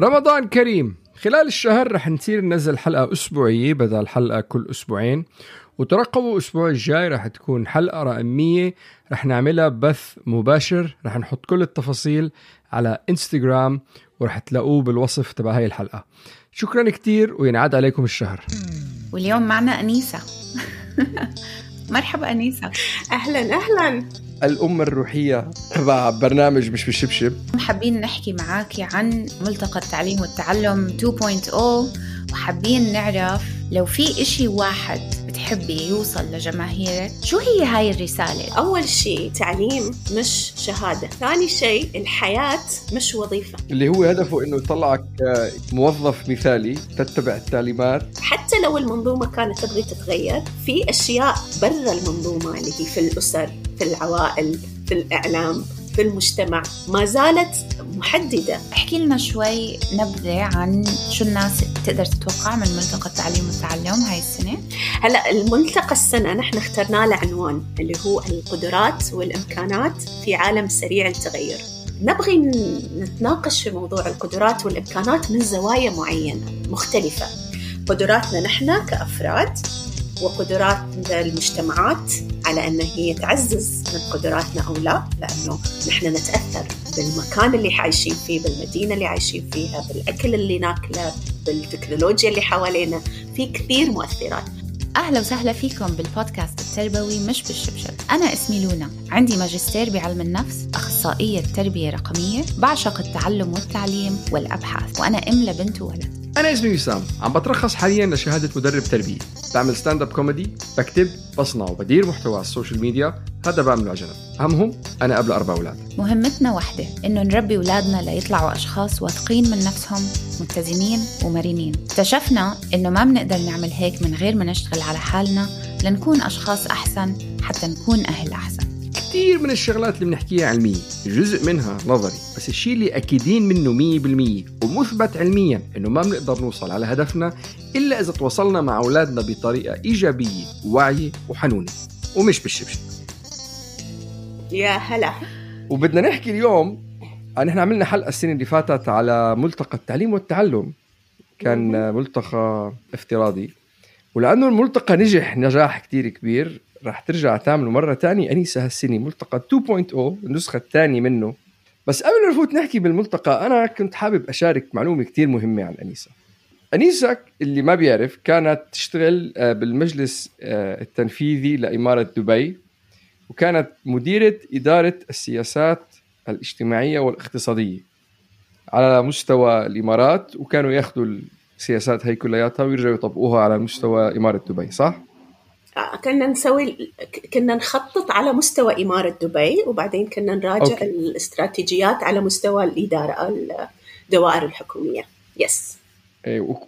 رمضان كريم. خلال الشهر رح نصير ننزل حلقة أسبوعية بدل حلقة كل أسبوعين. وترقبوا الأسبوع الجاي رح تكون حلقة رقم 100 رح نعملها بث مباشر. رح نحط كل التفاصيل على إنستغرام ورح تلاقوه بالوصف تبع هاي الحلقة. شكرا كتير وينعاد عليكم الشهر. واليوم معنا أنيسة. مرحبا أنيسة. أهلا أهلا. الأم الروحية تبع برنامج مش بالشبشب. حابين نحكي معاك عن ملتقى التعليم والتعلم 2.0 وحابين نعرف لو في إشي واحد بتحبي يوصل لجماهيرك شو هي هاي الرسالة؟ أول شيء تعليم مش شهادة. ثاني شيء الحياة مش وظيفة. اللي هو هدفه إنه يطلعك موظف مثالي تتبع التعليمات. حتى لو المنظومة كانت تبغي تتغير في أشياء برا المنظومة اللي هي في الأسر في العوائل في الإعلام. في المجتمع ما زالت محددة. احكي لنا شوي نبذة عن شو الناس تقدر تتوقع من ملتقى التعليم والتعلم هاي السنة. هلا الملتقى السنة نحن اخترنا له عنوان اللي هو القدرات والإمكانات في عالم سريع التغير. نبغي نتناقش في موضوع القدرات والإمكانات من زوايا معينة مختلفة. قدراتنا نحن كأفراد وقدرات المجتمعات على أن هي تعزز من قدراتنا أو لا لأنه نحن نتأثر بالمكان اللي عايشين فيه بالمدينة اللي عايشين فيها بالأكل اللي ناكله بالتكنولوجيا اللي حوالينا. في كثير مؤثرات. أهلا وسهلا فيكم بالبودكاست التربوي مش بالشبشب. أنا اسمي لونا. عندي ماجستير بعلم النفس أخصائية تربية رقمية بعشق التعلم والتعليم والأبحاث وأنا أم لبنت وولد أنا اسمي وسام. عم بترخص حاليا لشهادة مدرب تربية. بعمل stand up comedy بكتب بصنع وبدير محتوى على ال social media. هذا بعمله على جنب. أهمهم أنا قبل أربع أولاد. مهمتنا واحدة إنه نربي أولادنا ليطلعوا أشخاص واثقين من نفسهم متزنين ومرنين. اكتشفنا إنه ما بنقدر نعمل هيك من غير ما نشتغل على حالنا لنكون أشخاص أحسن حتى نكون أهل أحسن. كثير من الشغلات اللي بنحكيها علمية جزء منها نظري بس الشيء اللي أكيدين منه مية بالمية ومثبت علميا إنه ما بنقدر نوصل على هدفنا إلا إذا تواصلنا مع أولادنا بطريقة إيجابية وواعية وحنونة ومش بالشبشب. يا هلا. وبدنا نحكي اليوم نحن عملنا حلقة السنة اللي فاتت على ملتقى التعليم والتعلم. كان ملتقى افتراضي. ولأنه الملتقى نجح نجاح كتير كبير رح ترجع تعمله مرة تانية أنيسة هالسنة ملتقى 2.0 النسخة الثانية منه. بس قبل ما نفوت نحكي بالملتقى أنا كنت حابب أشارك معلومة كتير مهمة عن أنيسة أنيسة اللي ما بيعرف كانت تشتغل بالمجلس التنفيذي لإمارة دبي وكانت مديرة إدارة السياسات الاجتماعية والاقتصادية على مستوى الإمارات وكانوا ياخذوا السياسات هي كلياتها ويرجعوا يطبقوها على مستوى إمارة دبي صح؟ كنا نسوي كنا نخطط على مستوى إمارة دبي وبعدين كنا نراجع أوكي. الاستراتيجيات على مستوى الإدارة الدوائر الحكومية. يس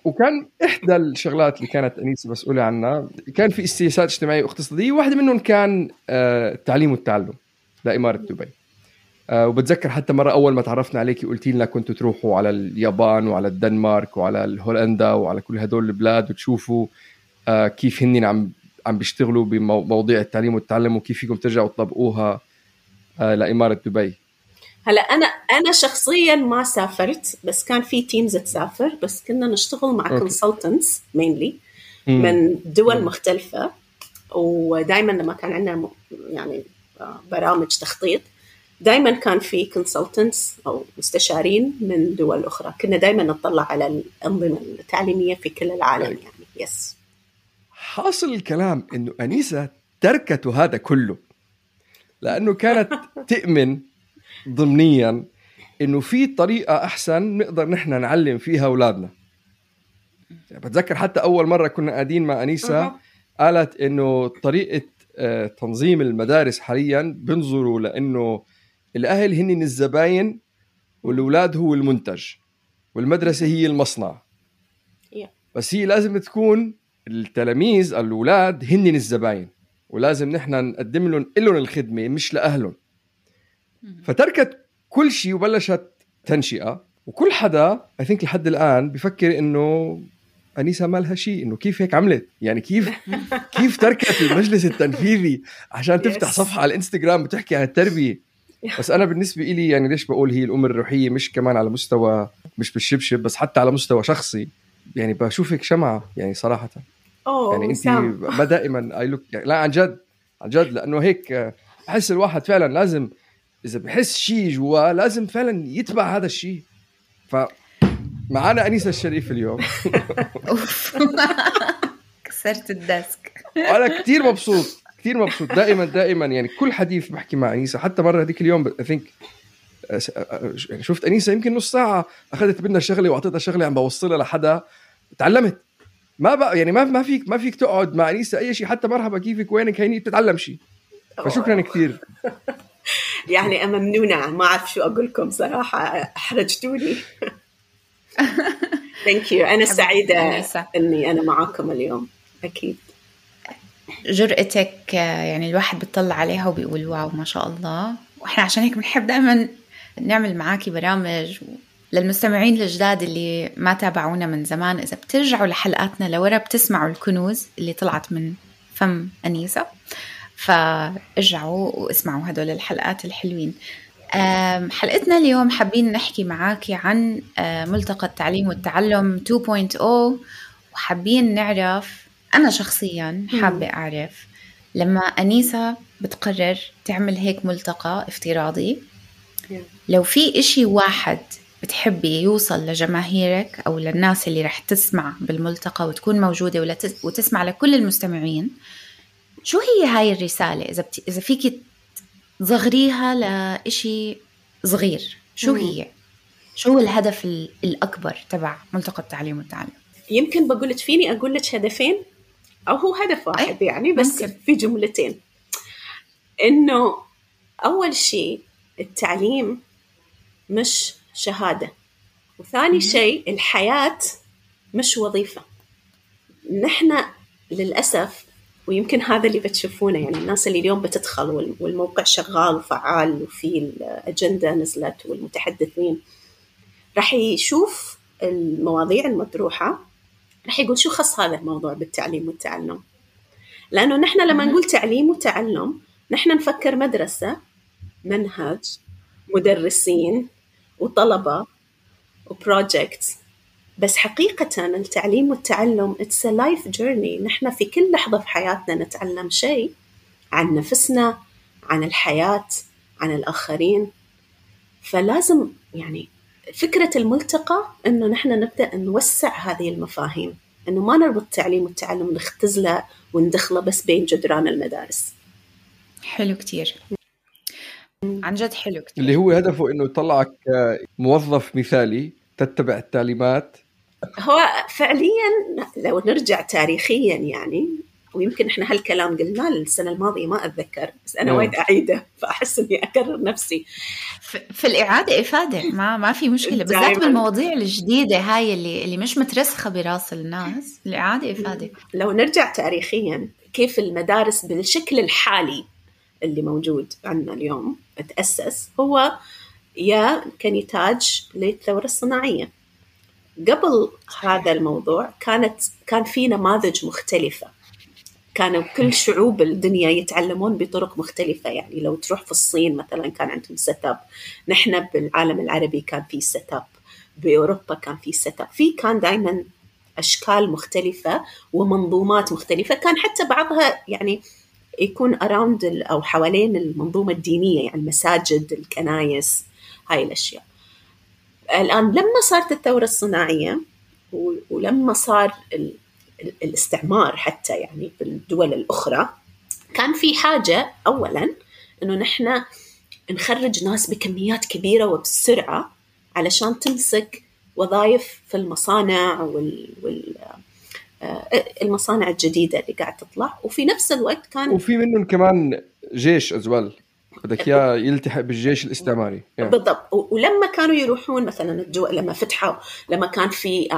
وكان إحدى الشغلات اللي كانت أنيسة مسؤولة عنها كان في سياسات اجتماعية واقتصادية واحدة منهم كان التعليم والتعلم لإمارة دبي. وبتذكر حتى مرة أول ما تعرفنا عليك قلتي لنا كنتوا تروحوا على اليابان وعلى الدنمارك وعلى هولندا وعلى كل هدول البلاد وتشوفوا كيف هن عم عم بيشتغلوا بمواضيع التعليم والتعلم وكيف فيكم ترجعوا تطبقوها لإمارة دبي. هلا أنا أنا شخصيا ما سافرت بس كان في teams تسافر بس كنا نشتغل مع consultants mainly من دول مختلفة. ودائما لما كان عندنا يعني برامج تخطيط دائما كان في consultants أو مستشارين من دول أخرى. كنا دائما نطلع على الأنظمة التعليمية في كل العالم يعني. yes حاصل الكلام إنه أنيسة تركت هذا كله لأنه كانت تؤمن ضمنيا إنه في طريقة أحسن نقدر نحن نعلم فيها أولادنا. يعني بتذكر حتى أول مرة كنا قاعدين مع أنيسة قالت إنه طريقة آه، تنظيم المدارس حاليا بينظروا لإنه الأهل هن الزباين والأولاد هو المنتج والمدرسة هي المصنع. بس هي لازم تكون التلاميذ الأولاد هن الزباين. ولازم نحن نقدم لهم لهم الخدمة مش لأهلهم. فتركت كل شيء وبلشت تنشئة. وكل حدا اي ثينك لحد الآن بفكر إنه أنيسة ما لها شيء إنه كيف هيك عملت؟ يعني كيف كيف تركت المجلس التنفيذي عشان تفتح صفحة على الإنستغرام بتحكي عن التربية؟ بس أنا بالنسبة لي يعني ليش بقول هي الأم الروحية مش كمان على مستوى مش بالشبشب بس حتى على مستوى شخصي. يعني بشوفك شمعة يعني صراحة. أوه يعني انت ما دائما I look يعني لا عن جد عن جد لأنه هيك بحس الواحد فعلا لازم إذا بحس شيء جواه لازم فعلا يتبع هذا الشيء. ف معنا أنيسة الشريف اليوم. كسرت ال desk. أنا كثير مبسوط كثير مبسوط. دائما دائما يعني كل حديث بحكي مع أنيسة حتى مرة هذيك اليوم I think يعني شفت أنيسة يمكن نص ساعة أخذت منها شغلة واعطيتها شغلة عم بوصلها لحدا. تعلمت ما بقى يعني ما ما فيك ما فيك تقعد مع أنيسة أي شيء حتى مرحبا كيفك؟ وينك؟ هيني بتتعلم شيء. فشكرا كثير. يعني أنا ممنونة. ما أعرف شو أقول لكم صراحة. أحرجتوني. thank you أنا سعيدة إني أنا معاكم اليوم. أكيد. جرأتك يعني الواحد بيطلع عليها وبيقول wow ما شاء الله. وإحنا عشان هيك بنحب دائما نعمل معاكي برامج للمستمعين الجداد اللي ما تابعونا من زمان إذا بترجعوا لحلقاتنا لورا بتسمعوا الكنوز اللي طلعت من فم أنيسة. فارجعوا واسمعوا هدول الحلقات الحلوين. حلقتنا اليوم حابين نحكي معاكي عن ملتقى التعليم والتعلم 2.0 وحابين نعرف أنا شخصيا حابة أعرف لما أنيسة بتقرر تعمل هيك ملتقى افتراضي لو في إشي واحد بتحبي يوصل لجماهيرك أو للناس اللي رح تسمع بالملتقى وتكون موجودة وتسمع لكل المستمعين شو هي هاي الرسالة إذا بت... إذا فيك تصغريها لإشي صغير شو هي؟ شو الهدف الأكبر تبع ملتقى التعليم والتعلم؟ يمكن بقول لك فيني أقول لك هدفين أو هو هدف واحد يعني بس ممكن. في جملتين إنه أول شيء التعليم مش شهادة. وثاني شيء الحياة مش وظيفة. نحن للأسف ويمكن هذا اللي بتشوفونه يعني الناس اللي اليوم بتدخل والموقع شغال وفعال وفي الأجندة نزلت والمتحدثين راح يشوف المواضيع المطروحة راح يقول شو خص هذا الموضوع بالتعليم والتعلم؟ لأنه نحن لما نقول تعليم وتعلم نحن نفكر مدرسة منهج مدرسين وطلبة وبروجكت بس حقيقة التعليم والتعلم it's a life journey. نحن في كل لحظة في حياتنا نتعلم شيء عن نفسنا عن الحياة عن الآخرين. فلازم يعني فكرة الملتقى إنه نحن نبدأ نوسع هذه المفاهيم. إنه ما نربط التعليم والتعلم نختزله وندخله بس بين جدران المدارس. حلو كتير. عن جد حلو كتير. اللي هو هدفه إنه يطلعك موظف مثالي تتبع التعليمات. هو فعليا لو نرجع تاريخيا يعني ويمكن إحنا هالكلام قلناه السنة الماضية ما أتذكر بس أنا وايد أعيده فأحس إني أكرر نفسي. في الإعادة إفادة ما ما في مشكلة. بالذات بالمواضيع الجديدة هاي اللي اللي مش مترسخة براس الناس الإعادة إفادة. لو نرجع تاريخيا كيف المدارس بالشكل الحالي اللي موجود عندنا اليوم تأسس هو يا كنتاج للثورة الصناعية. قبل هذا الموضوع كانت كان في نماذج مختلفة. كانوا كل شعوب الدنيا يتعلمون بطرق مختلفة. يعني لو تروح في الصين مثلا كان عندهم set up نحن بالعالم العربي كان في set up بأوروبا كان في set up في كان دائما أشكال مختلفة ومنظومات مختلفة. كان حتى بعضها يعني يكون around أو حوالين المنظومة الدينية يعني المساجد الكنايس هاي الأشياء. الآن لما صارت الثورة الصناعية ولما صار الاستعمار حتى يعني بالدول الأخرى كان في حاجة اولا إنه نحن نخرج ناس بكميات كبيرة وبسرعة علشان تمسك وظائف في المصانع وال, وال المصانع الجديدة اللي قاعد تطلع. وفي نفس الوقت كان وفي منهم كمان جيش as well بدك إياه يلتحق بالجيش الاستعماري. يعني. بالضبط. ولما كانوا يروحون مثلا الدول لما فتحوا لما كان في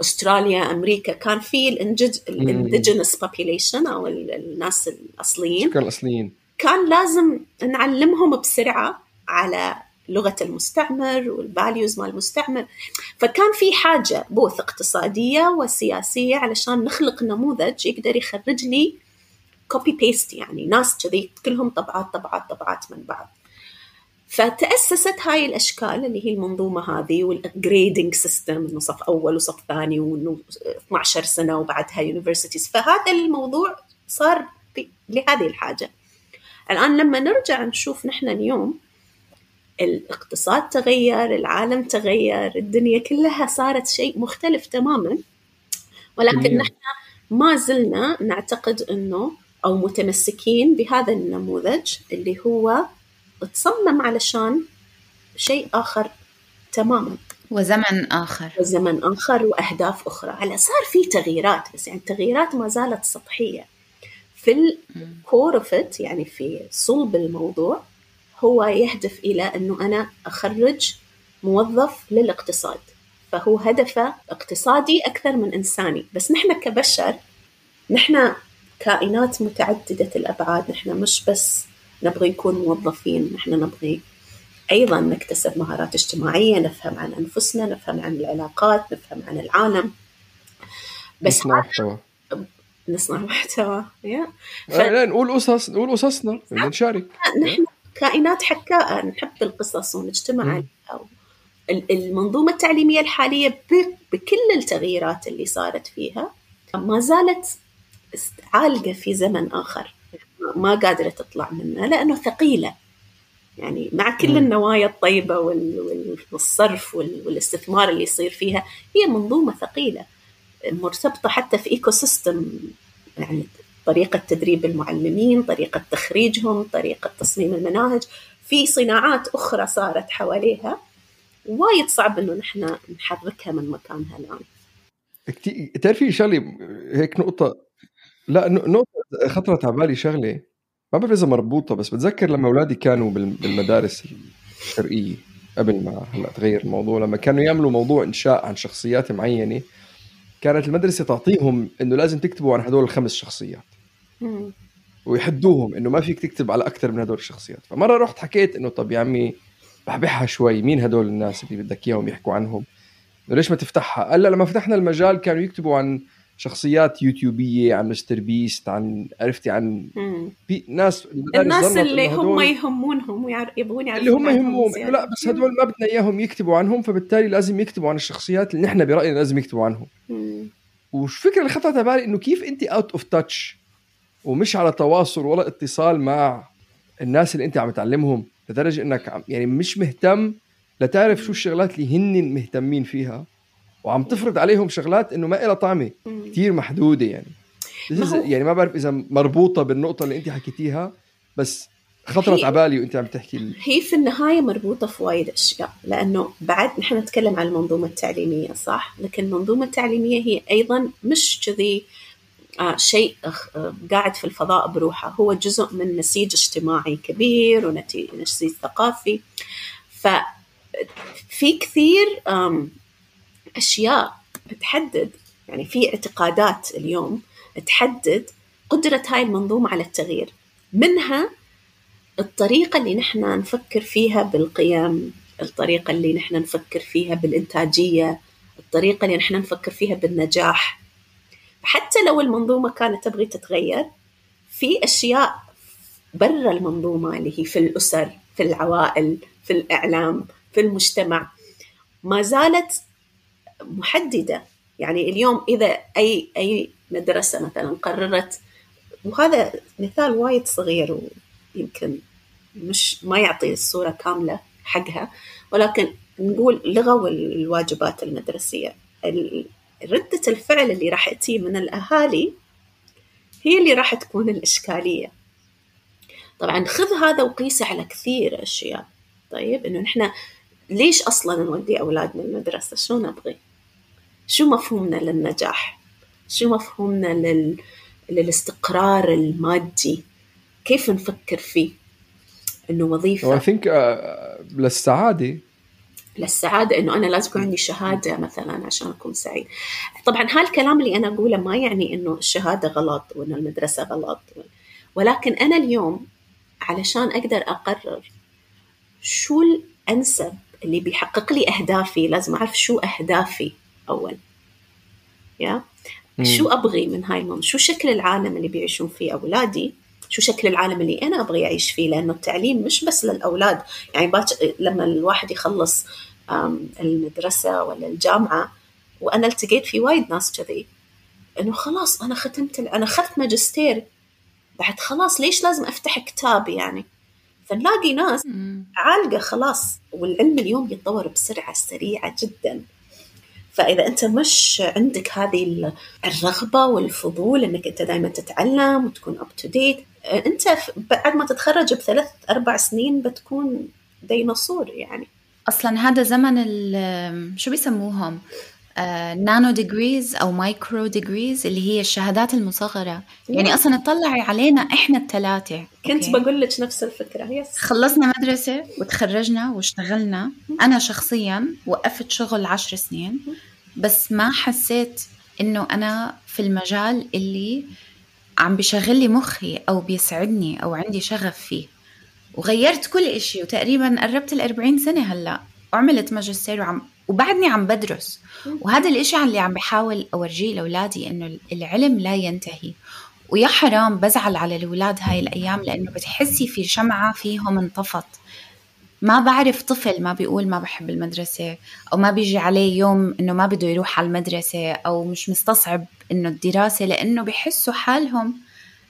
أستراليا أمريكا كان في ال indigenous population أو الناس الأصليين. الأصليين. كان لازم نعلمهم بسرعة على لغة المستعمر وال values مال المستعمر. فكان في حاجة both اقتصادية وسياسية علشان نخلق نموذج يقدر يخرج لي copy paste يعني ناس كذي كلهم طبعات طبعات طبعات من بعض. فتأسست هاي الأشكال اللي هي المنظومة هذه وال grading system إنه صف أول وصف ثاني وإنه 12 سنة وبعدها universities فهذا الموضوع صار لهذه الحاجة. الآن لما نرجع نشوف نحن اليوم الاقتصاد تغير العالم تغير الدنيا كلها صارت شيء مختلف تماما. ولكن نحن ما زلنا نعتقد إنه أو متمسكين بهذا النموذج اللي هو تصمم علشان شيء آخر تماما. وزمن آخر. وزمن آخر وأهداف أخرى. هلا صار في تغييرات بس يعني التغييرات ما زالت سطحية. في الكور يعني في صلب الموضوع هو يهدف إلى أنه أنا أخرج موظف للاقتصاد. فهو هدفه اقتصادي أكثر من إنساني. بس نحن كبشر نحن كائنات متعددة الأبعاد نحن مش بس نبغي نكون موظفين نحن نبغي أيضا نكتسب مهارات اجتماعية نفهم عن أنفسنا نفهم عن العلاقات نفهم عن العالم. بس نصنع محتوى. نصنع محتوى يا ف... لا نقول قصص نقول قصصنا نشارك. نحن كائنات حكاء نحب القصص ونجتمع عليها. المنظومة التعليمية الحالية بكل التغييرات اللي صارت فيها ما زالت عالقة في زمن آخر. ما قادرة تطلع منه لأنه ثقيلة. يعني مع كل النوايا الطيبة والصرف والاستثمار اللي يصير فيها هي منظومة ثقيلة مرتبطة حتى في ecosystem يعني طريقة تدريب المعلمين طريقة تخريجهم طريقة تصميم المناهج. في صناعات أخرى صارت حواليها. وايد صعب إنه نحن نحركها من مكانها الآن. كتير تعرفي شغلة هيك نقطة. لا نقطة خطرت على بالي شغلة. ما بعرف إذا مربوطة بس بتذكر لما أولادي كانوا بالمدارس الشرقية قبل ما هلأ تغير الموضوع لما كانوا يعملوا موضوع إنشاء عن شخصيات معينة. كانت المدرسة تعطيهم إنه لازم تكتبوا عن هدول الخمس شخصيات. ويحدوهم إنه ما فيك تكتب على أكثر من هدول الشخصيات. فمرة رحت حكيت إنه طب يا عمي بحبحها شوي مين هدول الناس اللي بدك إياهم يحكوا عنهم؟ ليش ما تفتحها؟ قال لما فتحنا المجال كانوا يكتبوا عن شخصيات يوتيوبية عن مستر بيست عن عرفتي عن بي ناس الناس اللي هم يهمونهم ويبغون يعرفوا اللي هم يهمهم. لا بس هدول ما بدنا إياهم يكتبوا عنهم فبالتالي لازم يكتبوا عن الشخصيات اللي نحن برأينا لازم يكتبوا عنهم. وش فكره اللي خطرت على بالي إنه كيف أنت out of touch ومش على تواصل ولا اتصال مع الناس اللي أنت عم تعلمهم لدرجة إنك يعني مش مهتم لتعرف شو الشغلات اللي هن مهتمين فيها. وعم تفرض عليهم شغلات إنه ما لها طعمة. كثير محدودة يعني. ما يعني ما بعرف إذا مربوطة بالنقطة اللي أنت حكيتيها بس خطرت على بالي وأنت عم تحكي لي هي في النهاية مربوطة في وايد أشياء لأنه بعد نحن نتكلم عن المنظومة التعليمية صح؟ لكن المنظومة التعليمية هي أيضا مش كذي آه شيء آه قاعد في الفضاء بروحه هو جزء من نسيج اجتماعي كبير ونسيج ثقافي. ففي كثير أشياء بتحدد يعني في اعتقادات اليوم تحدد قدرة هاي المنظومة على التغيير. منها الطريقة اللي نحن نفكر فيها بالقيم الطريقة اللي نحن نفكر فيها بالإنتاجية الطريقة اللي نحن نفكر فيها بالنجاح. حتى لو المنظومة كانت تبغي تتغير في أشياء برا المنظومة اللي هي في الأسر في العوائل في الإعلام في المجتمع ما زالت محددة. يعني اليوم إذا أي أي مدرسة مثلا قررت وهذا مثال وايد صغير ويمكن مش ما يعطي الصورة كاملة حقها ولكن نقول لغوا الواجبات المدرسية. ردة الفعل اللي راح تجي من الأهالي هي اللي راح تكون الإشكالية. طبعا خذ هذا وقيسه على كثير أشياء. طيب إنه نحن ليش أصلا نودي أولادنا المدرسة؟ شو نبغي؟ شو مفهومنا للنجاح؟ شو مفهومنا لل... للاستقرار المادي؟ كيف نفكر فيه؟ إنه وظيفة. I think uh, للسعادة. للسعادة إنه أنا لازم يكون عندي شهادة مثلا عشان أكون سعيد. طبعا هالكلام اللي أنا أقوله ما يعني إنه الشهادة غلط وإنه المدرسة غلط. ولكن أنا اليوم علشان أقدر أقرر شو الأنسب اللي بيحقق لي أهدافي لازم أعرف شو أهدافي. أول. يا شو أبغي من هاي المنظومه شو شكل العالم اللي بيعيشون فيه أولادي؟ شو شكل العالم اللي أنا أبغي أعيش فيه؟ لأنه التعليم مش بس للأولاد. يعني باش لما الواحد يخلص المدرسة ولا الجامعة وأنا التقيت في وايد ناس كذي. إنه خلاص أنا ختمت أنا أخذت ماجستير. بعد خلاص ليش لازم أفتح كتاب يعني؟ فنلاقي ناس عالقة خلاص والعلم اليوم يتطور بسرعة سريعة جدا. فإذا أنت مش عندك هذه الرغبة والفضول إنك أنت دائما تتعلم وتكون up to date أنت بعد ما تتخرج بثلاث أربع سنين بتكون ديناصور يعني. أصلا هذا زمن شو بيسموهم؟ nano degrees أو micro degrees اللي هي الشهادات المصغرة. يعني أصلا اطلعي علينا إحنا الثلاثه كنت بقول لك نفس الفكرة. yes خلصنا مدرسة وتخرجنا واشتغلنا. أنا شخصيا وقفت شغل عشر سنين بس ما حسيت إنه أنا في المجال اللي عم بشغل لي مخي أو بيسعدني أو عندي شغف فيه. وغيرت كل إشي وتقريبا قربت الأربعين سنة هلأ. وعملت ماجستير وعم وبعدني عم بدرس. وهذا الإشي اللي عم بحاول أورجيه لأولادي إنه العلم لا ينتهي. ويا حرام بزعل على الأولاد هاي الأيام لأنه بتحسي في شمعة فيهم انطفت. ما بعرف طفل ما بيقول ما بحب المدرسة أو ما بيجي عليه يوم إنه ما بده يروح على المدرسة أو مش مستصعب إنه الدراسة لأنه بحسوا حالهم.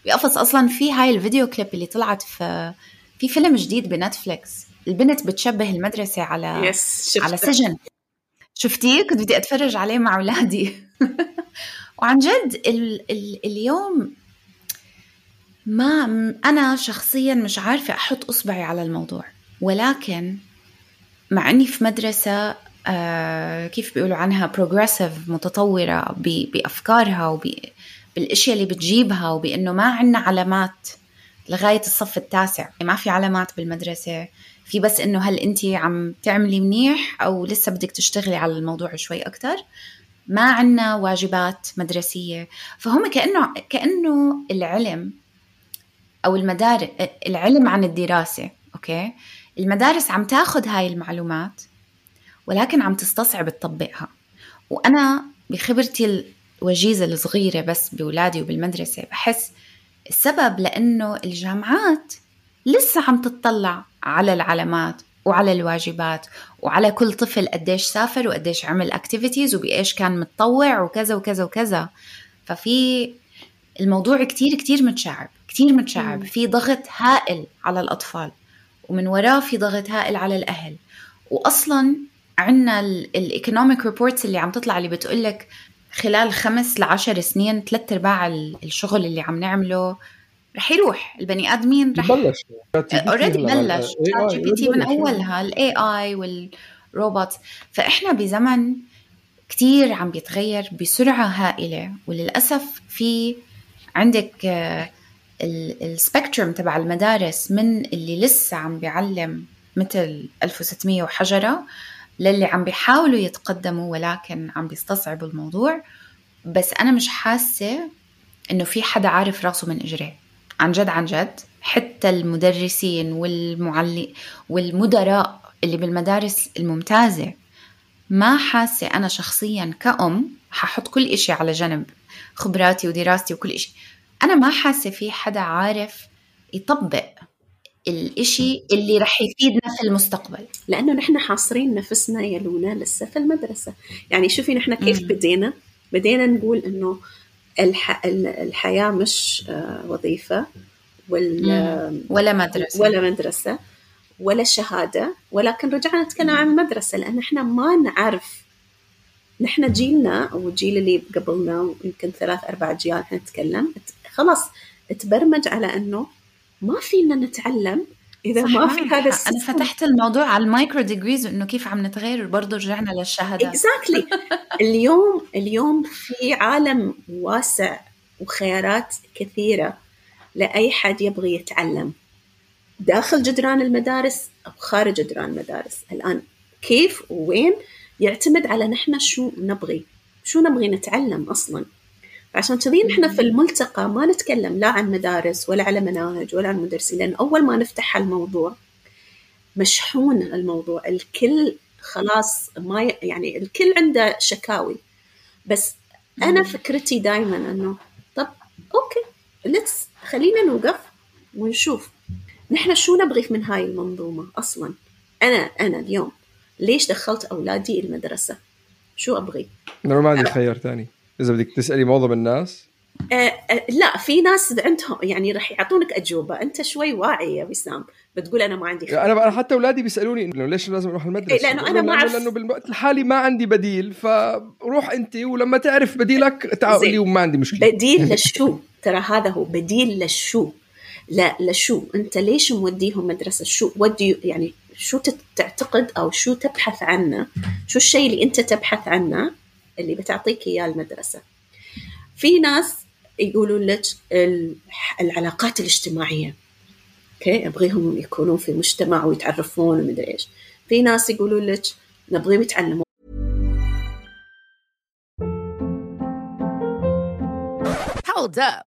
بقفص أصلا في هاي الفيديو كليب اللي طلعت في في فيلم جديد بنتفليكس. البنت بتشبه المدرسة على yes على سجن. شفتيه؟ كنت بدي أتفرج عليه مع أولادي. وعن جد ال ال اليوم ما أنا شخصيا مش عارفة أحط إصبعي على الموضوع. ولكن مع إني في مدرسة آه كيف بيقولوا عنها progressive متطورة بأفكارها وبالاشياء اللي بتجيبها وبإنه ما عندنا علامات لغاية الصف التاسع. ما في علامات بالمدرسة. في بس إنه هل انت عم تعملي منيح أو لسه بدك تشتغلي على الموضوع شوي أكثر ما عنا واجبات مدرسية. فهم كأنه كأنه العلم أو المدارس العلم عن الدراسة أوكي؟ المدارس عم تاخذ هاي المعلومات ولكن عم تستصعب تطبقها. وأنا بخبرتي الوجيزة الصغيرة بس بأولادي وبالمدرسة بحس السبب لأنه الجامعات لسه عم تطلع على العلامات وعلى الواجبات وعلى كل طفل قديش سافر وقديش عمل اكتيفيتيز وبإيش كان متطوع وكذا وكذا وكذا. ففي الموضوع كتير كتير متشعب كتير متشعب. في ضغط هائل على الأطفال ومن وراه في ضغط هائل على الأهل. وأصلا عنا ال economic reports اللي عم تطلع اللي بتقولك خلال خمس لعشر سنين ثلاث أرباع الشغل اللي عم نعمله رح يروح البني آدمين رح بلش already بلش. ChatGPT من أولها ال AI والروبوت فإحنا بزمن كتير عم بيتغير بسرعة هائلة وللأسف في عندك ال spectrum تبع المدارس من اللي لسه عم بيعلم مثل 1600 وحجرة للي عم بيحاولوا يتقدموا ولكن عم بيستصعبوا الموضوع. بس أنا مش حاسة إنه في حدا عارف راسه من إجريه. عن جد عن جد حتى المدرسين والمعلم والمدراء اللي بالمدارس الممتازة. ما حاسة أنا شخصيا كأم ححط كل إشي على جنب خبراتي ودراستي وكل إشي. أنا ما حاسة في حدا عارف يطبق الإشي اللي رح يفيدنا في المستقبل. لأنه نحن حاصرين نفسنا يا لونا لسه في المدرسة. يعني شوفي نحن كيف بدينا. بدينا نقول إنه الح... الحياة مش آه، وظيفة ولا ولا مدرسة. ولا مدرسة ولا شهادة. ولكن رجعنا نتكلم عن المدرسة لأن إحنا ما نعرف. نحن جيلنا أو الجيل اللي قبلنا يمكن ثلاث أربع أجيال إحنا نتكلم خلاص تبرمج على أنه ما فينا نتعلم إذا ما في هذا أنا فتحت الموضوع على ال micro degrees وانه كيف عم نتغير برضه رجعنا للشهادات. exactly exactly. اليوم اليوم في عالم واسع وخيارات كثيرة لأي حد يبغى يتعلم. داخل جدران المدارس أو خارج جدران المدارس. الآن كيف ووين يعتمد على نحن شو نبغي؟ شو نبغي نتعلم أصلا؟ عشان كذي نحن في الملتقى ما نتكلم لا عن مدارس ولا على مناهج ولا عن مدرسين لأن أول ما نفتح الموضوع مشحون الموضوع. الكل خلاص ما يعني الكل عنده شكاوي. بس أنا فكرتي دائما أنه طب okay let's خلينا نوقف ونشوف. نحن شو نبغي من هاي المنظومة أصلا؟ أنا أنا اليوم ليش دخلت أولادي المدرسة؟ شو أبغي؟ ما عندي خيار ثاني. إذا بدك تسألي معظم الناس؟ أه أه لا في ناس عندهم يعني راح يعطونك أجوبة. أنت شوي واعي يا وسام. بتقول أنا ما عندي خيار. أنا حتى أولادي بيسألوني إنه ليش لازم أروح المدرسة؟ إيه لأنه أنا ما اعرف لأنه بالوقت الحالي ما عندي بديل فروح أنت ولما تعرف بديلك تعال لي وما عندي مشكلة. بديل للشو ترى هذا هو بديل للشو لا لشو؟ أنت ليش موديهم مدرسة؟ شو ودي يعني شو تعتقد أو شو تبحث عنه؟ شو الشيء اللي أنت تبحث عنه؟ اللي بتعطيك إياه المدرسة. في ناس يقولوا لك العلاقات الاجتماعية. أوكي؟ أبغيهم يكونون في مجتمع ويتعرفون ومدري إيش. في ناس يقولوا لك نبغيهم يتعلموا Hold up.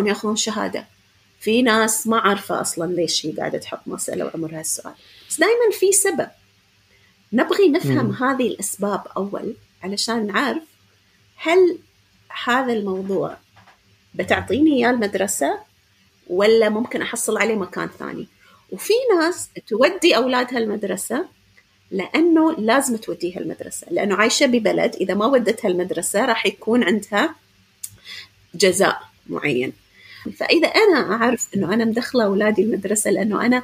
ياخذون شهادة. في ناس ما عارفة أصلا ليش هي قاعدة تحط مسألة وعمرها السؤال. بس دائما في سبب. نبغي نفهم م. هذه الأسباب أول علشان نعرف هل هذا الموضوع بتعطيني إياه المدرسة ولا ممكن أحصل عليه مكان ثاني. وفي ناس تودي أولادها المدرسة لأنه لازم توديها المدرسة. لأنه عايشة ببلد إذا ما ودتها المدرسة راح يكون عندها جزاء معين. فإذا أنا أعرف إنه أنا مدخلة أولادي المدرسة لأنه أنا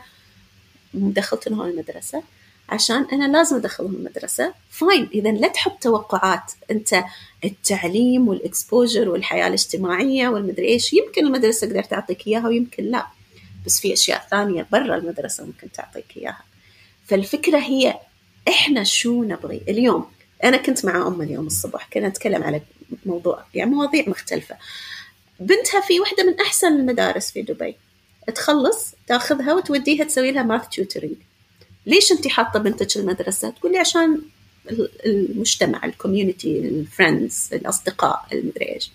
مدخلتهم المدرسة. عشان أنا لازم ادخلهم المدرسة. fine اذا لا تحط توقعات. أنت التعليم وال exposure والحياة الاجتماعية والمدري إيش يمكن المدرسة تقدر تعطيك إياها ويمكن لا. بس في أشياء ثانية برا المدرسة ممكن تعطيك إياها. فالفكرة هي إحنا شو نبغي؟ اليوم أنا كنت مع ام اليوم الصبح كنا نتكلم على موضوع يعني مواضيع مختلفة. بنتها في واحدة من أحسن المدارس في دبي. تخلص تاخذها وتوديها تسوي لها math tutoring ليش انت حاطة بنتك المدرسة؟ تقول لي عشان المجتمع ال community ال friends الأصدقاء المدري إيش.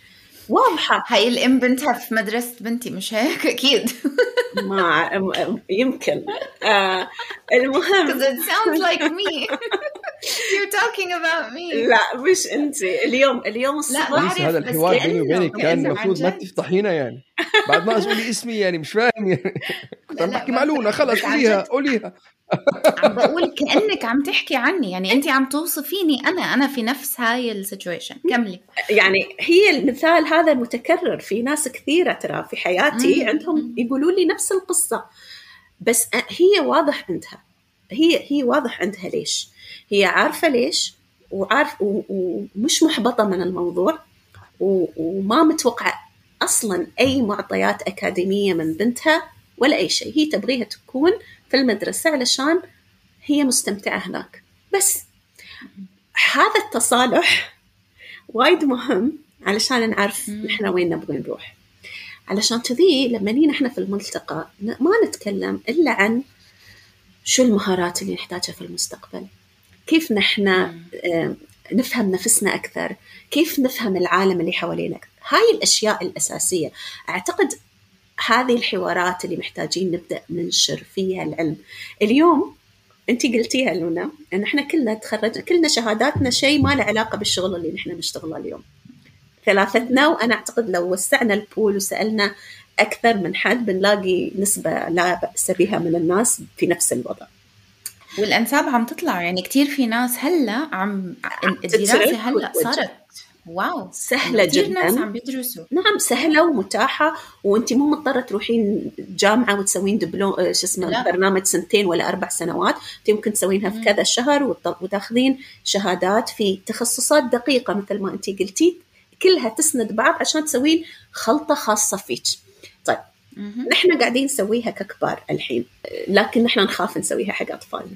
واضحة. هاي الام بنتها في مدرسة بنتي مش هيك؟ أكيد. ما يمكن. آه المهم. Because it sounds like me. You're talking about me. لا مش انت اليوم اليوم الصبح لا هذا الحوار بيني وبينك كان المفروض ما تفتحينا يعني. بعد ما تقولي اسمي يعني مش فاهم يعني. كنت عم بحكي معلونه خلص قوليها قوليها. عم بقول كأنك عم تحكي عني يعني انت عم توصفيني أنا أنا في نفس هاي السيتويشن كملي. يعني هي المثال هذا متكرر في ناس كثيرة ترى في حياتي عندهم يقولوا لي نفس القصة. بس هي واضح عندها. هي هي واضح عندها ليش. هي عارفة ليش وعارف ومش محبطة من الموضوع وما متوقعة أصلا أي معطيات أكاديمية من بنتها ولا أي شيء. هي تبغيها تكون في المدرسة علشان هي مستمتعة هناك. بس هذا التصالح وايد مهم علشان نعرف نحن وين نبغى نروح. علشان كذي لما نيجي نحن في الملتقى ما نتكلم إلا عن شو المهارات اللي نحتاجها في المستقبل. كيف نحن نفهم نفسنا أكثر كيف نفهم العالم اللي حوالينا؟ هاي الأشياء الأساسية. أعتقد هذه الحوارات اللي محتاجين نبدأ ننشر فيها العلم. اليوم أنت قلتيها لونا إن إحنا كلنا تخرجنا كلنا شهاداتنا شيء ما له علاقة بالشغل اللي نحن نشتغله اليوم. ثلاثتنا وأنا أعتقد لو وسعنا البول وسألنا أكثر من حد بنلاقي نسبة لا بأس بها من الناس في نفس الوضع. والأنساب عم تطلع. يعني كثير في ناس هلأ عم الدراسة هلأ صارت. واو. سهلة جدا ناس عم بيدرسوا. نعم سهلة ومتاحة وأنت مو مضطرة تروحين جامعة وتسوين دبلوم آه، شو اسمه برنامج سنتين ولا أربع سنوات. أنت ممكن تسوينها في كذا شهر وتاخذين شهادات في تخصصات دقيقة مثل ما أنت قلتي. كلها تسند بعض عشان تسوين خلطة خاصة فيك. نحن قاعدين نسويها ككبار الحين لكن نحن نخاف نسويها حق أطفالنا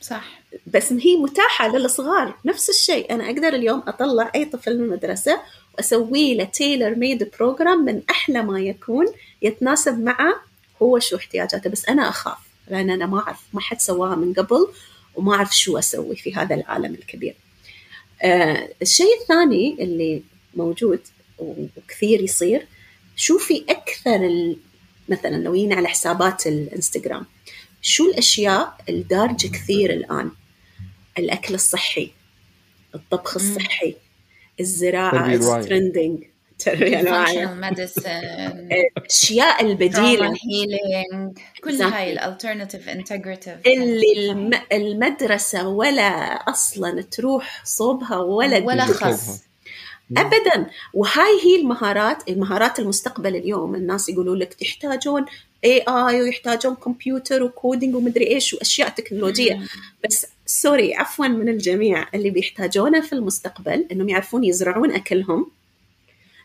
صح. بس هي متاحة للصغار نفس الشيء. أنا أقدر اليوم أطلع أي طفل من المدرسة وأسوي له tailor made program من أحلى ما يكون يتناسب معه هو شو احتياجاته. بس أنا أخاف لأن أنا ما أعرف ما حد سواها من قبل وما أعرف شو أسوي في هذا العالم الكبير. آه الشيء الثاني اللي موجود وكثير يصير شوفي أكثر مثلا لو جينا على حسابات الإنستغرام شو الأشياء الدارجة كثير الآن؟ الأكل الصحي الطبخ الصحي الزراعة trending الأشياء البديلة. كل هاي ال alternative integrative اللي المدرسة ولا أصلا تروح صوبها ولا ولا خص ابدا. وهاي هي المهارات المهارات المستقبل اليوم. الناس يقولوا لك تحتاجون AI ويحتاجون كمبيوتر و coding ومدري إيش وأشياء تكنولوجية. بس sorry عفوا من الجميع اللي بيحتاجونه في المستقبل إنهم يعرفون يزرعون أكلهم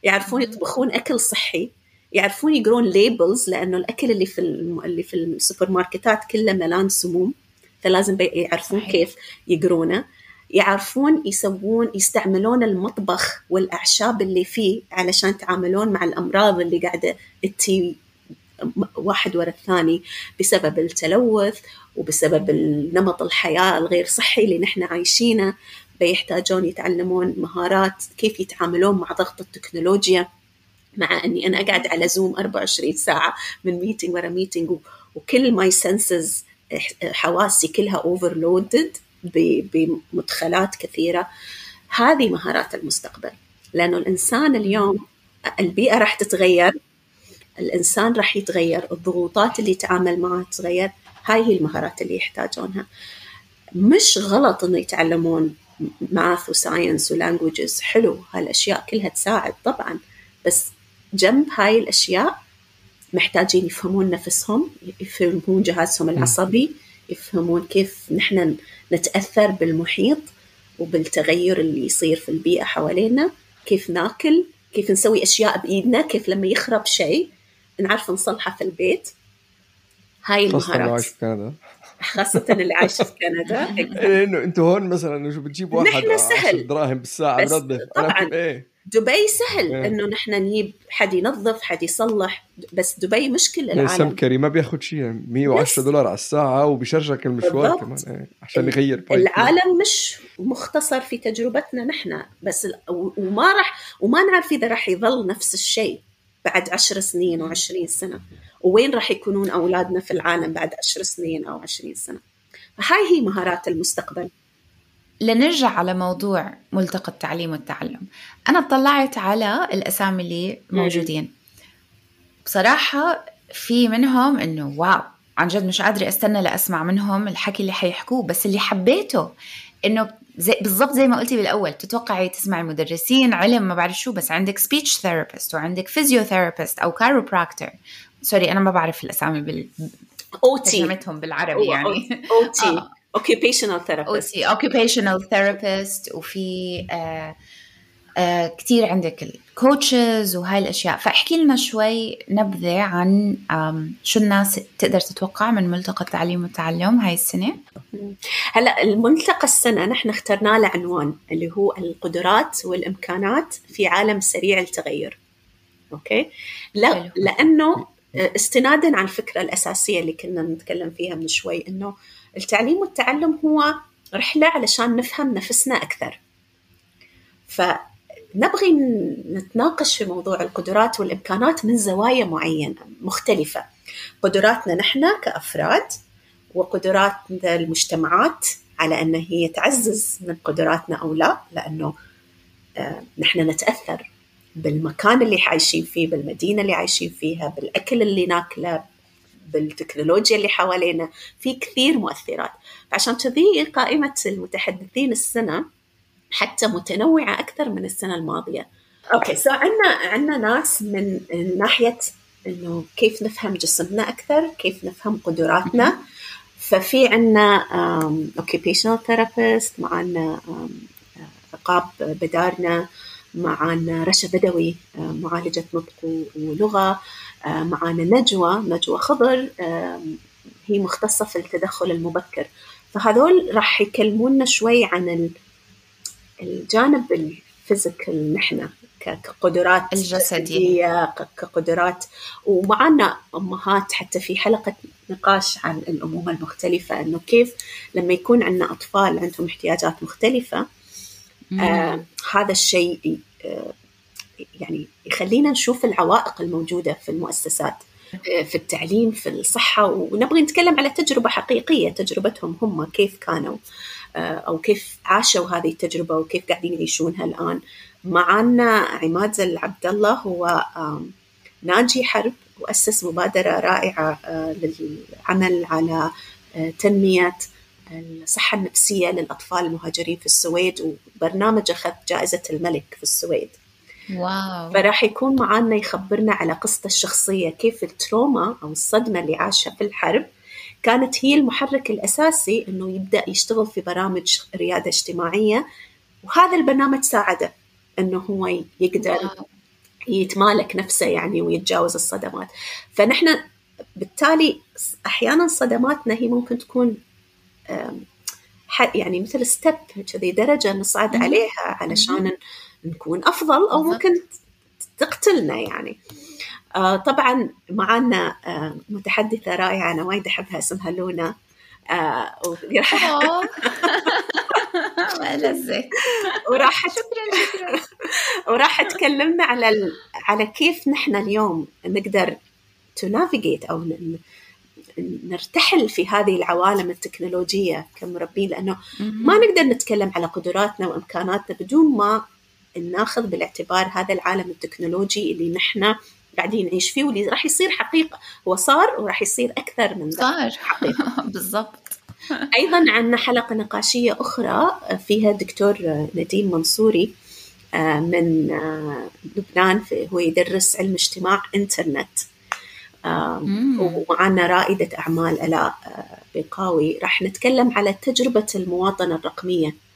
يعرفون يطبخون أكل صحي يعرفون يقرون labels لأنه الأكل اللي في اللي في السوبر ماركتات كله ملان سموم. فلازم يعرفون كيف يقرونه. يعرفون يسوون يستعملون المطبخ والأعشاب اللي فيه علشان يتعاملون مع الأمراض اللي قاعدة تي واحد ورا الثاني بسبب التلوث وبسبب نمط الحياة الغير صحي اللي نحن عايشينه. بيحتاجون يتعلمون مهارات كيف يتعاملون مع ضغط التكنولوجيا مع إني أنا اقعد على زوم 24 ساعة من meeting ورا meeting وكل my senses حواسي كلها overloaded بمدخلات كثيرة. هذه مهارات المستقبل. لأنه الإنسان اليوم البيئة راح تتغير الإنسان راح يتغير الضغوطات اللي يتعامل معها تتغير. هاي هي المهارات اللي يحتاجونها. مش غلط إنه يتعلمون ماث وساينس ولانجوجز حلو هالأشياء كلها تساعد طبعا. بس جنب هاي الأشياء محتاجين يفهمون نفسهم يفهمون جهازهم العصبي يفهمون كيف نحن نتأثر بالمحيط وبالتغير اللي يصير في البيئة حوالينا كيف ناكل كيف نسوي أشياء بإيدنا كيف لما يخرب شيء نعرف نصلحه في البيت. هاي المهارات. خاصة اللي عايشة في كندا. إيه، إنه أنتم هون مثلا شو بتجيب واحد نحن سهل. دراهم بالساعة بنظف طبعا. إيه؟ دبي سهل إيه؟ إنه نحن نجيب حد ينظف حد يصلح. بس دبي مش كل العالم. سمكري ما بياخذ شيء 110 دولار على الساعة وبيشرجك المشوار بالضبط. كمان. إيه؟ عشان يغير العالم مش مختصر في تجربتنا نحن. بس وما راح وما نعرف إذا راح يظل نفس الشيء بعد عشر سنين وعشرين سنة. وين راح يكونون أولادنا في العالم بعد عشر سنين أو عشرين سنة. فهاي هي مهارات المستقبل. لنرجع على موضوع ملتقى التعليم والتعلم. أنا اطلعت على الأسامي اللي موجودين. بصراحة في منهم إنه واو عن جد مش قادرة أستنى لأسمع منهم الحكي اللي حيحكوه بس اللي حبيته إنه زي بالضبط زي ما قلتي بالأول تتوقعي تسمعي مدرسين علم ما بعرف شو بس عندك speech therapist وعندك physiotherapist أو chiropractor sorry أنا ما بعرف الأسامي بال OT. ترجمتهم بالعربي يعني. أو اوكيبيشنال ثيرابيست اوكيبيشنال ثيرابيست وفي آه آه كتير عندك ال coaches وهاي الأشياء. فاحكي لنا شوي نبذة عن شو الناس تقدر تتوقع من ملتقى التعليم والتعلم هاي السنة؟ هلا الملتقى السنة نحن اخترنا له عنوان اللي هو القدرات والإمكانات في عالم سريع التغير. أوكي؟ لا لأنه استنادا على الفكرة الأساسية اللي كنا نتكلم فيها من شوي إنه التعليم والتعلم هو رحلة علشان نفهم نفسنا أكثر. فنبغي نتناقش في موضوع القدرات والإمكانات من زوايا معينة مختلفة. قدراتنا نحن كأفراد وقدرات المجتمعات على أن هي تعزز من قدراتنا أو لا لأنه آه، نحن نتأثر بالمكان اللي عايشين فيه بالمدينة اللي عايشين فيها بالأكل اللي ناكله بالتكنولوجيا اللي حوالينا في كثير مؤثرات. عشان كذي قائمة المتحدثين السنة حتى متنوعة أكثر من السنة الماضية. okay so عندنا عندنا ناس من ناحية إنه كيف نفهم جسمنا أكثر كيف نفهم قدراتنا. ففي عندنا occupational therapist معنا عقاب بدارنا معنا رشا بدوي معالجة نطق ولغة. معنا نجوى نجوى خضر هي مختصة في التدخل المبكر. فهذول راح يكلمونا شوي عن الجانب الفيزيكال نحن كقدرات الجسدية. كقدرات. ومعنا أمهات حتى في حلقة نقاش عن الأمومة المختلفة أنه كيف لما يكون عندنا أطفال عندهم احتياجات مختلفة آه هذا الشيء آه يعني يخلينا نشوف العوائق الموجودة في المؤسسات في التعليم في الصحة ونبغي نتكلم على تجربة حقيقية تجربتهم هم كيف كانوا آه، أو كيف عاشوا هذه التجربة وكيف قاعدين يعيشونها الآن. معنا عماد زل عبد الله هو ناجي حرب وأسس مبادرة رائعة آه، للعمل على آه، تنمية الصحة النفسية للأطفال المهاجرين في السويد وبرنامج أخذ جائزة الملك في السويد. wow. فراح يكون معنا يخبرنا على قصته الشخصية كيف ال trauma أو الصدمة اللي عاشها في الحرب كانت هي المحرك الأساسي أنه يبدأ يشتغل في برامج ريادة اجتماعية. وهذا البرنامج ساعده أنه هو يقدر يتمالك نفسه يعني ويتجاوز الصدمات. فنحن بالتالي أحيانا صدماتنا هي ممكن تكون يعني مثل step كذي درجة نصعد عليها علشان نكون أفضل أو ممكن تقتلنا يعني. آه طبعا معنا آه متحدثة رائعة أنا وايد أحبها اسمها لونا. آه وراح شكرا شكرا. وراح تكلمنا على ال... على كيف نحن اليوم نقدر to navigate أو ن... نرتحل في هذه العوالم التكنولوجية كمربين لأنه ما نقدر نتكلم على قدراتنا وإمكاناتنا بدون ما ناخذ بالاعتبار هذا العالم التكنولوجي اللي نحن قاعدين نعيش فيه واللي راح يصير حقيقة هو صار وراح يصير أكثر من صار. حقيقة. بالضبط. أيضا عندنا حلقة نقاشية أخرى فيها الدكتور نديم منصوري آه، من آه، لبنان هو يدرس علم اجتماع إنترنت. ومعنا رائدة أعمال ألاء آه، بيقاوي. راح نتكلم على تجربة المواطنة الرقمية.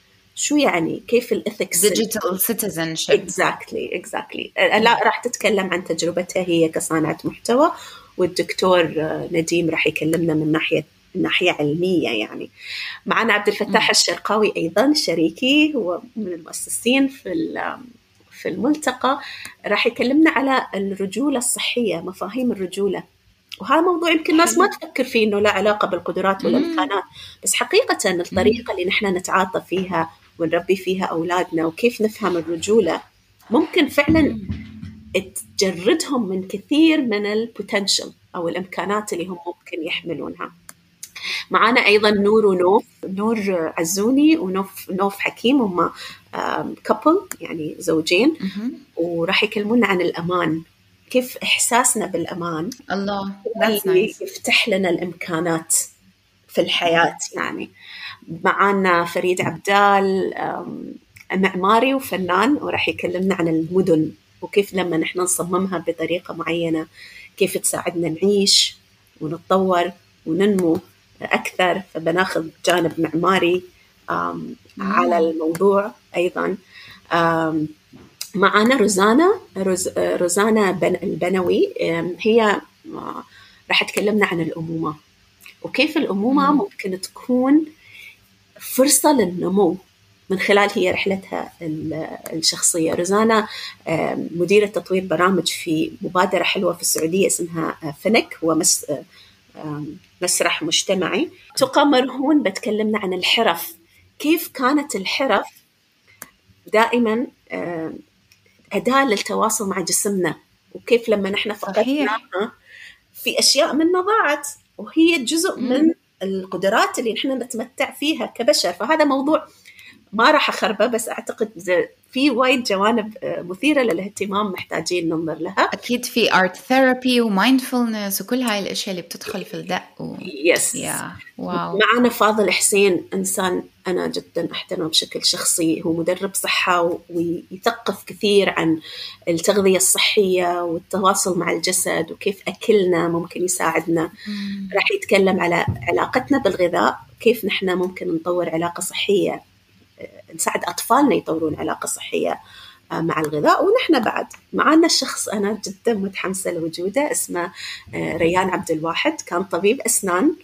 شو يعني؟ كيف ال ethics digital citizenship exactly exactly لا راح تتكلم عن تجربتها هي كصانعة محتوى والدكتور نديم راح يكلمنا من ناحية ناحية علمية يعني. معنا عبد الفتاح الشرقاوي أيضا شريكي هو من المؤسسين في في الملتقى. راح يكلمنا على الرجولة الصحية مفاهيم الرجولة. وهذا موضوع يمكن الناس ما تفكر فيه إنه له علاقة بالقدرات والإمكانات. بس حقيقة الطريقة اللي نحن نتعاطى فيها ونربي فيها أولادنا وكيف نفهم الرجولة. ممكن فعلا تجردهم من كثير من البوتنشل أو الإمكانات اللي هم ممكن يحملونها. معانا أيضا نور ونوف نور عزوني ونوف نوف حكيم هم كابل يعني زوجين. وراح يكلمونا عن الأمان. كيف إحساسنا بالأمان؟ الله يفتح لنا الإمكانات في الحياة يعني. معانا فريد عبدال معماري وفنان وراح يكلمنا عن المدن وكيف لما نحن نصممها بطريقة معينة كيف تساعدنا نعيش ونتطور وننمو أكثر. فبناخذ جانب معماري على الموضوع أيضا. معنا روزانا روز روزانا بن البنوي هي راح تكلمنا عن الأمومة. وكيف الأمومة ممكن تكون فرصة للنمو من خلال هي رحلتها الشخصية. روزانا مديرة تطوير برامج في مبادرة حلوة في السعودية اسمها فنك هو مسرح مجتمعي. تقامر هون بتكلمنا عن الحرف. كيف كانت الحرف دائما أداة للتواصل مع جسمنا؟ وكيف لما نحن فقدناها في أشياء منا ضاعت وهي جزء من القدرات اللي نحن نتمتع فيها كبشر فهذا موضوع ما راح أخربه بس أعتقد في وايد جوانب آه، مثيرة للاهتمام محتاجين ننظر لها. أكيد في art therapy و mindfulness وكل هاي الأشياء اللي بتدخل في الدق و... يس يا واو معنا فاضل حسين إنسان أنا جدا أحترمه بشكل شخصي هو مدرب صحة ويثقف كثير عن التغذية الصحية والتواصل مع الجسد وكيف أكلنا ممكن يساعدنا. راح يتكلم على علاقتنا بالغذاء كيف نحن ممكن نطور علاقة صحية. نساعد أطفالنا يطورون علاقة صحية آه، مع الغذاء. ونحن بعد معنا شخص أنا جدا متحمسة لوجوده اسمه آه، ريان عبد الواحد. كان طبيب أسنان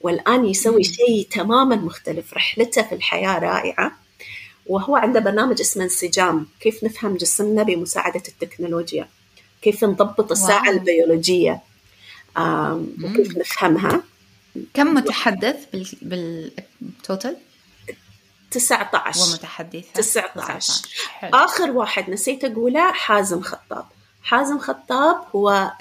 والآن يسوي شيء تماما مختلف. رحلته في الحياة رائعة وهو عنده برنامج اسمه انسجام. كيف نفهم جسمنا بمساعدة التكنولوجيا؟ كيف نضبط الساعة wow. البيولوجية؟ وكيف نفهمها؟ كم متحدث بال total؟ 19 ومتحدثة. 19 آخر واحد نسيت أقوله حازم خطاب. حازم خطاب هو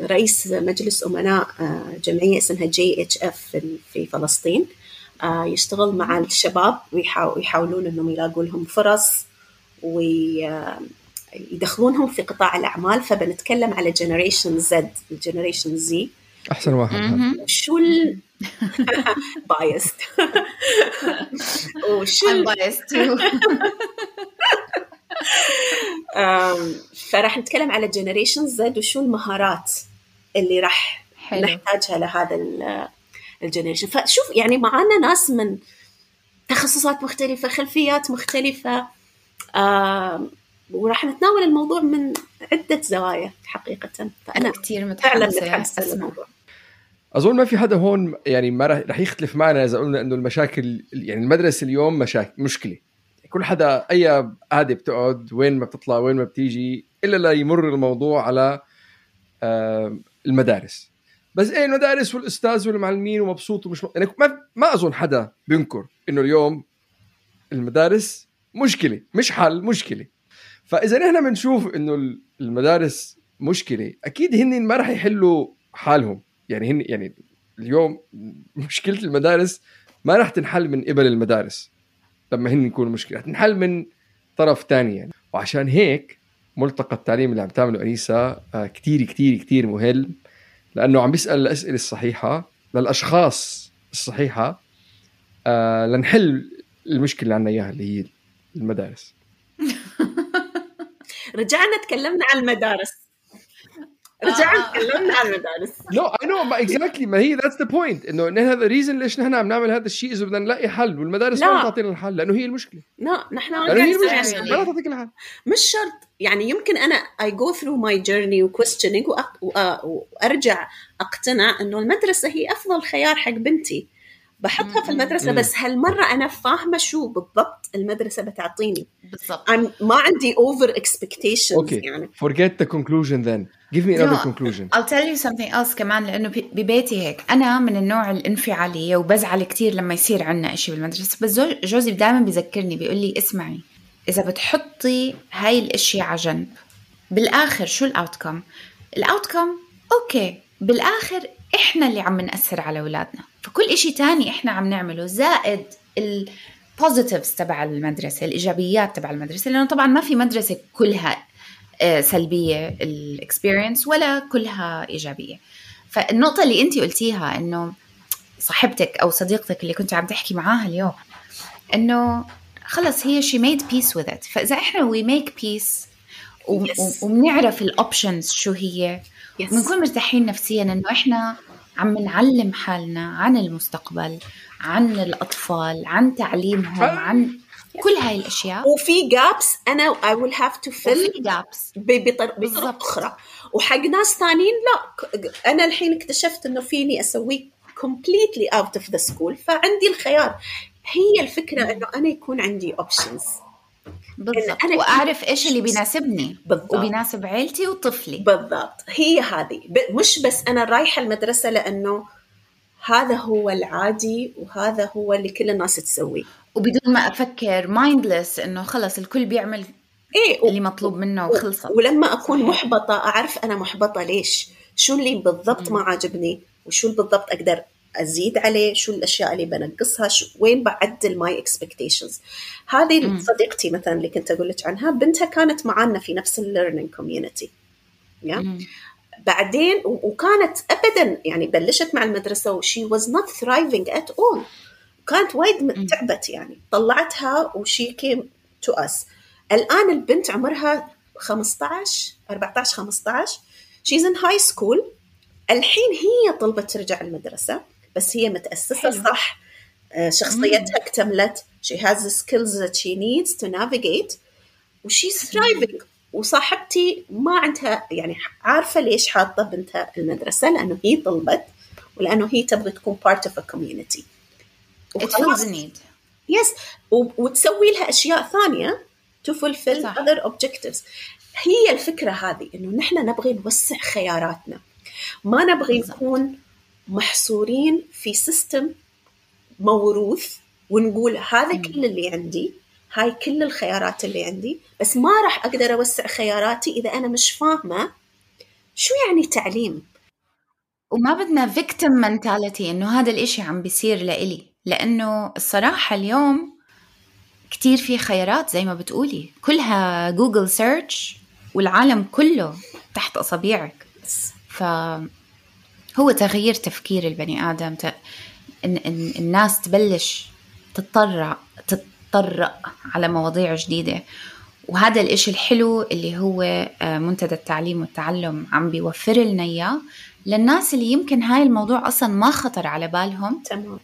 رئيس مجلس أمناء آه، جمعية اسمها GHF في فلسطين. آه، يشتغل مع الشباب ويحاولون إنهم يلاقوا لهم فرص ويدخلونهم في قطاع الأعمال. فبنتكلم على generation Z ال generation Z أحسن واحد. شو ال biased وشو I'm biased فراح نتكلم على generation Z وشو المهارات اللي راح نحتاجها لهذا الجنريشن فشوف يعني معانا ناس من تخصصات مختلفة خلفيات مختلفة وراح نتناول الموضوع من عدة زوايا حقيقة. فأنا كثير متحمسة متحمسة للموضوع. أظن ما في حدا هون يعني ما رح يختلف معنا إذا قلنا إنه المشاكل يعني المدرسة اليوم مشاكل مشكلة. كل حدا أي قاعدة بتقعد وين ما بتطلع وين ما بتيجي إلا لا يمر الموضوع على آه، المدارس. بس إيه المدارس والأستاذ والمعلمين ومبسوط ومش يعني ما ما أظن حدا بينكر إنه اليوم المدارس مشكلة مش حل مشكلة. فإذا نحن بنشوف إنه المدارس مشكلة أكيد هن ما راح يحلوا حالهم. يعني هن يعني اليوم مشكلة المدارس ما راح تنحل من قبل المدارس لما هن يكونوا مشكلة تنحل من طرف ثاني يعني. وعشان هيك ملتقى التعليم اللي عم تعمله أنيسا آه، كثير كثير كثير مهم لأنه عم بيسأل الأسئلة الصحيحة للأشخاص الصحيحة آه لنحل المشكلة اللي عندنا إياها اللي هي المدارس. رجعنا تكلمنا عن المدارس. رجعنا آه. تكلمنا عن المدارس. no I know ما exactly ما هي that's the point إنه هذا ال reason ليش نحن عم نعمل هذا الشيء إذا بدنا نلاقي حل والمدارس ما تعطينا الحل لأنه هي المشكلة. لا نحن لأنه هي المشكلة ما تعطيك الحل. مش شرط. يعني يمكن أنا I go through my journey و questioning وأرجع أقتنع إنه المدرسة هي أفضل خيار حق بنتي. بحطها في المدرسة بس هالمرة أنا فاهمة شو بالضبط المدرسة بتعطيني. بالضبط. ما عندي over expectations okay. يعني. Forget the conclusion then. Give me another no, conclusion. I'll tell you something else كمان لأنه ببيتي هيك. أنا من النوع الانفعالية وبزعل كثير لما يصير عندنا إشي بالمدرسة بس جوزي دائما بيذكرني بيقول لي اسمعي إذا بتحطي هاي الاشياء على جنب بالآخر شو ال outcome ال outcome okay بالآخر إحنا اللي عم نأثر على أولادنا. فكل إشي تاني إحنا عم نعمله زائد ال positives تبع المدرسة الإيجابيات تبع المدرسة لأنه طبعا ما في مدرسة كلها آه، سلبية ال experience ولا كلها إيجابية. فالنقطة اللي أنت قلتيها إنه صاحبتك أو صديقتك اللي كنت عم تحكي معاها اليوم إنه خلص هي she made peace with it فإذا إحنا we make peace وبنعرف ال options شو هي بنكون مرتاحين نفسيا إنه إحنا عم نعلم حالنا عن المستقبل عن الأطفال عن تعليمهم عن كل هاي الأشياء. وفي gaps أنا will have to fill وفي gaps بطرق. أخرى. وحق ناس ثانيين لا. أنا الحين اكتشفت إنه فيني اسويه completely out of the school فعندي الخيار. هي الفكرة إنه أنا يكون عندي options. بالضبط. وأعرف إيش اللي بيناسبني بالضبط. وبيناسب عيلتي وطفلي. بالضبط. هي هذه. مش بس أنا رايحة المدرسة لأنه هذا هو العادي وهذا هو اللي كل الناس تسويه. وبدون ما أفكر مايندلس إنه خلص الكل بيعمل إيه اللي مطلوب منه وخلصت. ولما أكون محبطة أعرف أنا محبطة ليش. شو اللي بالضبط ما عاجبني وشو بالضبط أقدر أزيد عليه شو الأشياء اللي بنقصها شو وين بعدل ماي expectations هذه صديقتي مثلا اللي كنت أقول لك عنها بنتها كانت معنا في نفس ال learning community بعدين وكانت ابدا يعني بلشت مع المدرسة و she was not thriving at all كانت وايد تعبت يعني. طلعتها و she came to us الآن البنت عمرها 15 14 15 she's in high school الحين هي طلبت ترجع المدرسة. بس هي متأسسة حلو. صح. آه، شخصيتها اكتملت. She has the skills that she needs to navigate. و she's thriving وصاحبتي ما عندها يعني عارفة ليش حاطة بنتها المدرسة لأنه هي طلبت ولأنه هي تبغى تكون part of a community. It وخلاص. fills a need. yes وتسوي لها أشياء ثانية to fulfill صح. other objectives. هي الفكرة هذه إنه نحن نبغي نوسع خياراتنا. ما نبغي. نكون محصورين في system موروث ونقول هذا كل اللي عندي هاي كل الخيارات اللي عندي بس ما راح أقدر أوسع خياراتي إذا أنا مش فاهمة شو يعني تعليم. وما بدنا victim mentality إنه هذا الإشي عم بيصير لإلي لأنه الصراحة اليوم كتير في خيارات زي ما بتقولي. كلها جوجل search والعالم كله تحت اصابيعك ف هو تغيير تفكير البني آدم. ت... إن... إن الناس تبلش تتطرع تتطرق على مواضيع جديدة. وهذا الإشي الحلو اللي هو آه، منتدى التعليم والتعلم عم بيوفر لنا إياه. للناس اللي يمكن هاي الموضوع أصلا ما خطر على بالهم تمام.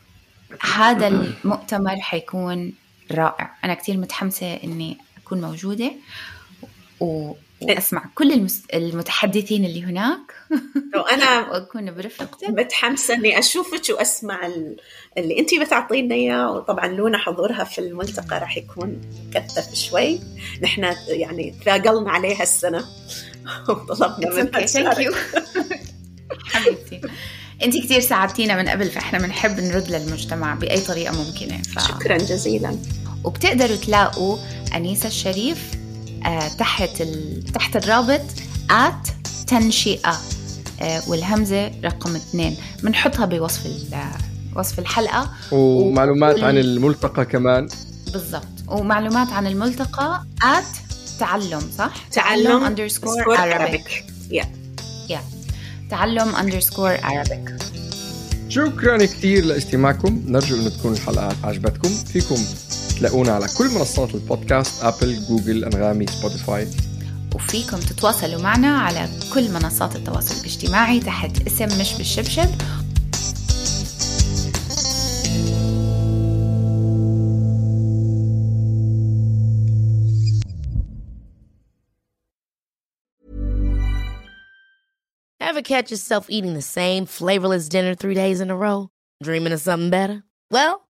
هذا المؤتمر حيكون رائع. أنا كتير متحمسة إني أكون موجودة. و... وأسمع كل المس... المتحدثين اللي هناك وأنا وأكون برفقتك متحمسة إني أشوفك وأسمع ال- اللي انت بتعطينا إياه. وطبعا لونا حضورها في الملتقى راح يكون كثف شوي. نحن يعني ثاقلنا عليها السنة. وطلبنا منها thank you. حبيبتي. انت كثير ساعدتينا من قبل فإحنا بنحب نرد للمجتمع بأي طريقة ممكنة ف... شكرا جزيلا. وبتقدروا تلاقوا أنيسة الشريف تحت ال... تحت الرابط at تنشئة. آه والهمزة رقم اثنين. بنحطها بوصف ال... وصف الحلقة. ومعلومات وكل- عن الملتقى كمان. بالضبط. ومعلومات عن الملتقى at تعلم صح؟ تعلم underscore underscore Arabic. Yeah. يا تعلم underscore Arabic. شكرا كثير لاستماعكم. نرجو انه تكون الحلقات عجبتكم. فيكم تلاقونا على كل منصات البودكاست Apple جوجل أنغامي سبوتيفاي وفيكم تتواصلوا معنا على كل منصات التواصل الاجتماعي تحت اسم مش بالشبشب Ever catch yourself eating the same flavorless dinner three days in a row? Dreaming of something better? Well,